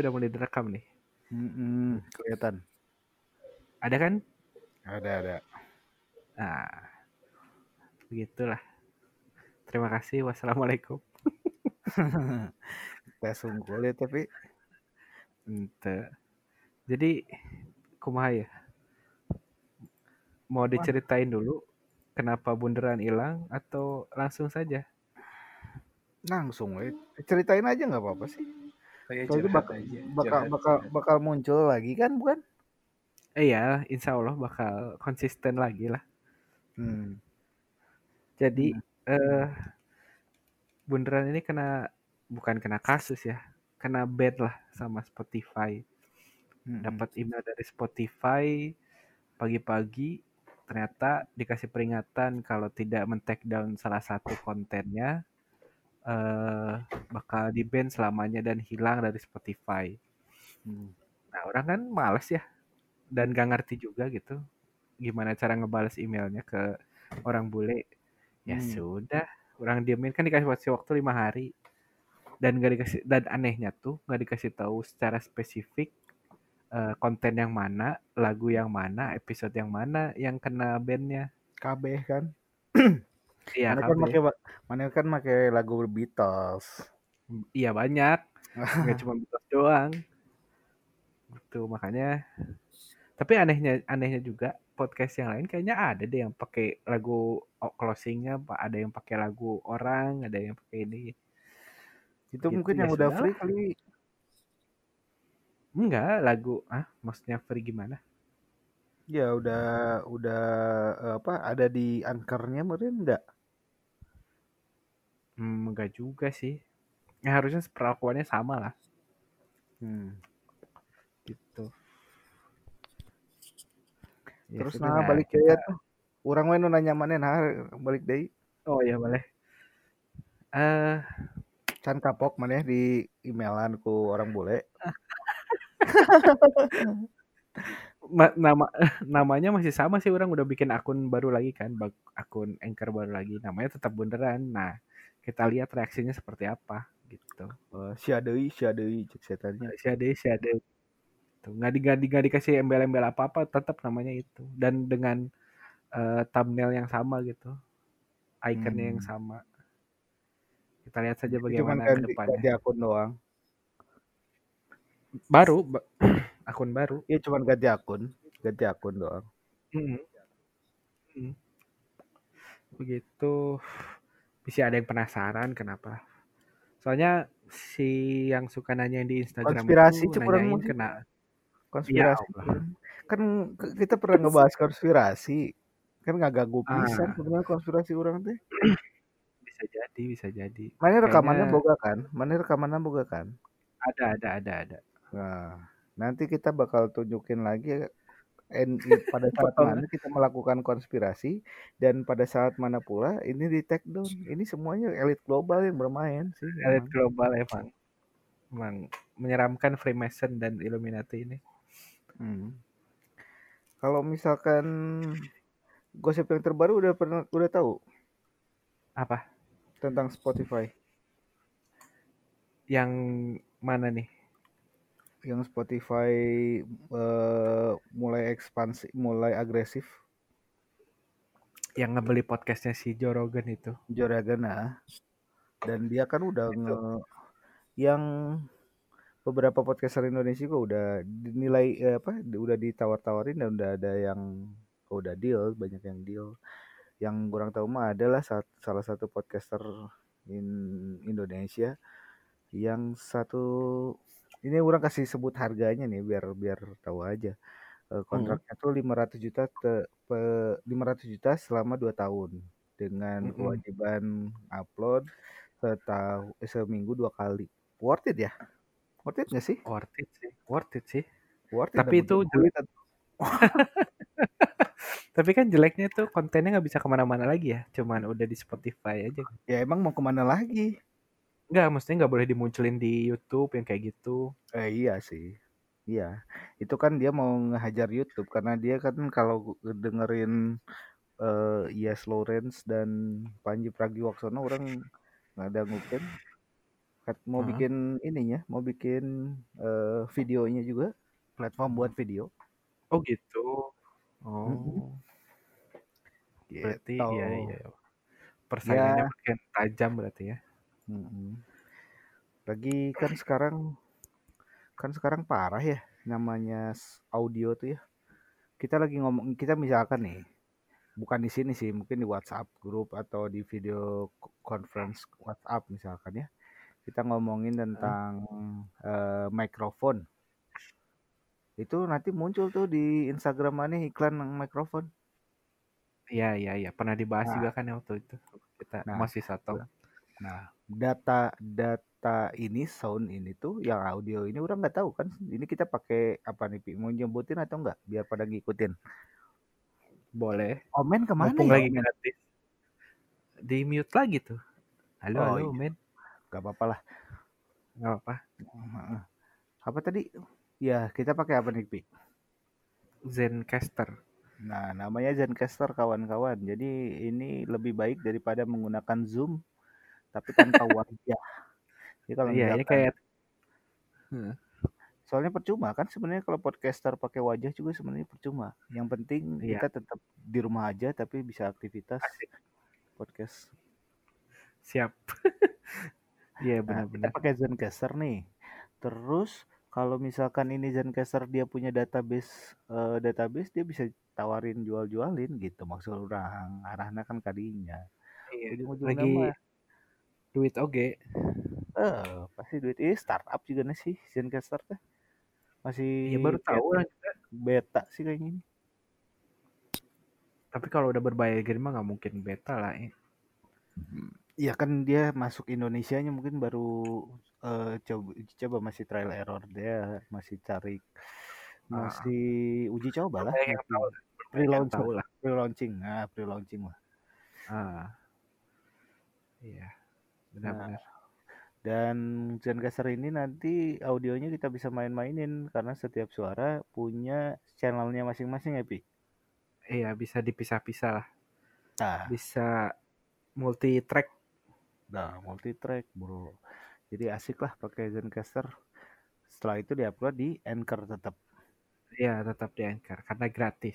udah mulai direkam nih. Mm-mm, kelihatan. Ada kan? Ada ada. Nah, begitulah. Terima kasih. Wassalamualaikum. Kita sungguh ya tapi Ente. Jadi, kumaha ya? Mau diceritain dulu kenapa bunderan hilang atau langsung saja? langsung we. Ceritain aja nggak apa-apa sih. Kayak curhat bakal aja. bakal curhat, bakal curhat. bakal muncul lagi kan bukan? Eh ya, insya Allah bakal konsisten lagi lah. Hmm. Jadi, eh bunderan ini kena bukan kena kasus ya, kena ban lah sama Spotify. Mm-mm. Dapat email dari Spotify pagi-pagi ternyata dikasih peringatan kalau tidak men-take down salah satu kontennya eh bakal di ban selamanya dan hilang dari Spotify. Hmm. Nah, orang kan males ya dan gak ngerti juga gitu gimana cara ngebales emailnya ke orang bule. Ya Hmm. sudah, orang diemin kan dikasih waktu waktu lima hari dan gak dikasih dan anehnya tuh nggak dikasih tahu secara spesifik eh, konten yang mana, lagu yang mana, episode yang mana yang kena bandnya. KB kan. Iya, mana kan pakai mana kan pakai lagu Beatles. Iya banyak, nggak cuma Beatles doang. Gitu makanya. Tapi anehnya anehnya juga podcast yang lain kayaknya ada deh yang pakai lagu closingnya, Pak. Ada yang pakai lagu orang, ada yang pakai ini. Itu Gitu, mungkin ya yang udah free kali. Enggak, lagu ah, maksudnya free gimana? Ya udah udah apa ada di anchornya mungkin enggak? Hmm, enggak juga sih. Ya harusnya perlakuannya sama lah, Hmm. gitu. Ya Terus nah balik kita- ya tuh. Orang we nanya mana nah balik deui. Oh ya boleh. Eh, Can kapok mana di emailan ku orang bule. ma- nama namanya masih sama sih orang udah bikin akun baru lagi kan, bak- akun anchor baru lagi. Namanya tetap bunderan. Nah, kita lihat reaksinya seperti apa gitu. Uh, sia deui sia deui cek setannya. Si ada si ada tuh nggak di nggak di- nggak dikasih embel-embel apa apa tetap namanya itu dan dengan eh, thumbnail yang sama gitu ikonnya yang Hmm. sama kita lihat saja Cuman bagaimana ke depannya ganti akun doang. baru ba- akun baru Iya cuman ganti akun, ganti akun doang. Mm-mm. Mm. begitu bisa ada yang penasaran kenapa soalnya si yang suka nanya di Instagram Konspirasi, itu nanyain kena Konspirasi. Ya kan. kita pernah ngebahas konspirasi. Kan nggak ganggu pisan Ah. sebenarnya konspirasi orang teh. bisa jadi bisa jadi Mana rekamannya Kayaknya- boga kan? Mana rekamannya boga kan? ada ada ada ada Nah, nanti kita bakal tunjukin lagi i- pada saat mana kita melakukan konspirasi dan pada saat mana pula ini di take down. Ini semuanya elit global yang bermain sih. elit global emang emang menyeramkan Freemason dan Illuminati ini Hmm. Kalau misalkan gosip yang terbaru udah pernah udah tahu apa tentang Spotify. yang mana nih Yang Spotify eh, mulai ekspansi, mulai agresif. yang ngebeli podcastnya si Joe Rogan itu Joragana dan dia kan udah Itu. nge yang beberapa podcaster Indonesia juga udah dinilai eh, apa udah ditawar-tawarin dan udah ada yang oh, udah deal banyak yang deal yang kurang tahu mah adalah salah satu podcaster in Indonesia yang satu ini orang kasih sebut harganya nih biar biar tahu aja. Eh, kontraknya tuh 500 juta te, pe- 500 juta selama 2 tahun. Dengan Mm-mm. kewajiban upload setahu eh, seminggu dua kali. Worth it ya? Worth it nggak sih? Worth it sih worth it sih. Worth it Tapi itu jelek. tapi kan jeleknya tuh kontennya nggak bisa ke mana-mana lagi ya cuman udah di Spotify aja. Ya emang mau ke mana lagi nggak maksudnya nggak boleh dimunculin di YouTube yang kayak gitu eh iya sih iya itu kan dia mau ngehajar YouTube karena dia kan kalau dengerin eh Yes Lawrence dan Panji Pragiwaksono orang nggak ada mungkin Kat- Mau Heeh. bikin ininya, mau bikin eh, videonya juga, platform buat video. Oh gitu. Oh, berarti Gitu. iya iya. Persaingannya Ya, makin tajam berarti ya. Lagi kan sekarang kan sekarang parah ya namanya s- audio tuh ya. Kita lagi ngomong kita misalkan nih, bukan di sini sih, mungkin di WhatsApp grup atau di video co- conference WhatsApp misalkan ya. Kita ngomongin Heeh. tentang eh, mikrofon. Itu nanti muncul tuh di Instagram mana iklan mikrofon. Iya iya iya. Pernah dibahas Nah, juga kan ya waktu itu. Kita nah, masih satu. nah, data data ini sound ini tuh yang audio ini orang nggak tahu kan. Ini kita pakai apa nih, Pi? Mau nyebutin atau enggak? Biar pada ngikutin. Boleh. Omen ke mana Mumpung ya lagi gratis. Di mute lagi tuh. Halo Oh halo iya, men. nggak apa-apa lah. Nggak apa. Apa tadi? Ya, kita pakai apa nih, Pi? Zencaster. Nah, namanya Zencaster kawan-kawan. Jadi ini lebih baik daripada menggunakan Zoom tapi tanpa wajah. Jadi kalau Iya, ini misalkan kayak Heeh. soalnya percuma kan sebenarnya kalau podcaster pakai wajah juga sebenarnya percuma. Yang penting iya, kita tetap di rumah aja tapi bisa aktivitas asik. podcast. Siap. Iya Nah, kita benar-benar. pakai Zencaster nih. Terus kalau misalkan ini Zencaster dia punya database eh, database dia bisa tawarin jual-jualin gitu maksud orang. Arahnya kan kadinya. Iya, Ujung-ujungnya lagi mah duit oge. eh pasti duit ini startup juga nih sih Zencaster teh. Masih Iya baru tahu juga. beta sih kayaknya ini. Tapi kalau udah berbayar gini mah nggak mungkin beta lah. eh. Ya kan dia masuk Indonesianya mungkin baru eh, coba coba masih trial error dia masih cari Ah, masih uji coba lah masih tahu lah. Lah lah. pre-launching nah pre-launching lah Ah, iya nah benar-benar. dan Zencaster ini nanti audionya kita bisa main-mainin karena setiap suara punya channelnya masing-masing ya Pi Iya bisa dipisah-pisah lah. nah Bisa multi track. nah multi track bro jadi asik lah pakai Zencaster setelah itu diupload di Anchor tetap Iya tetap di Anchor karena gratis.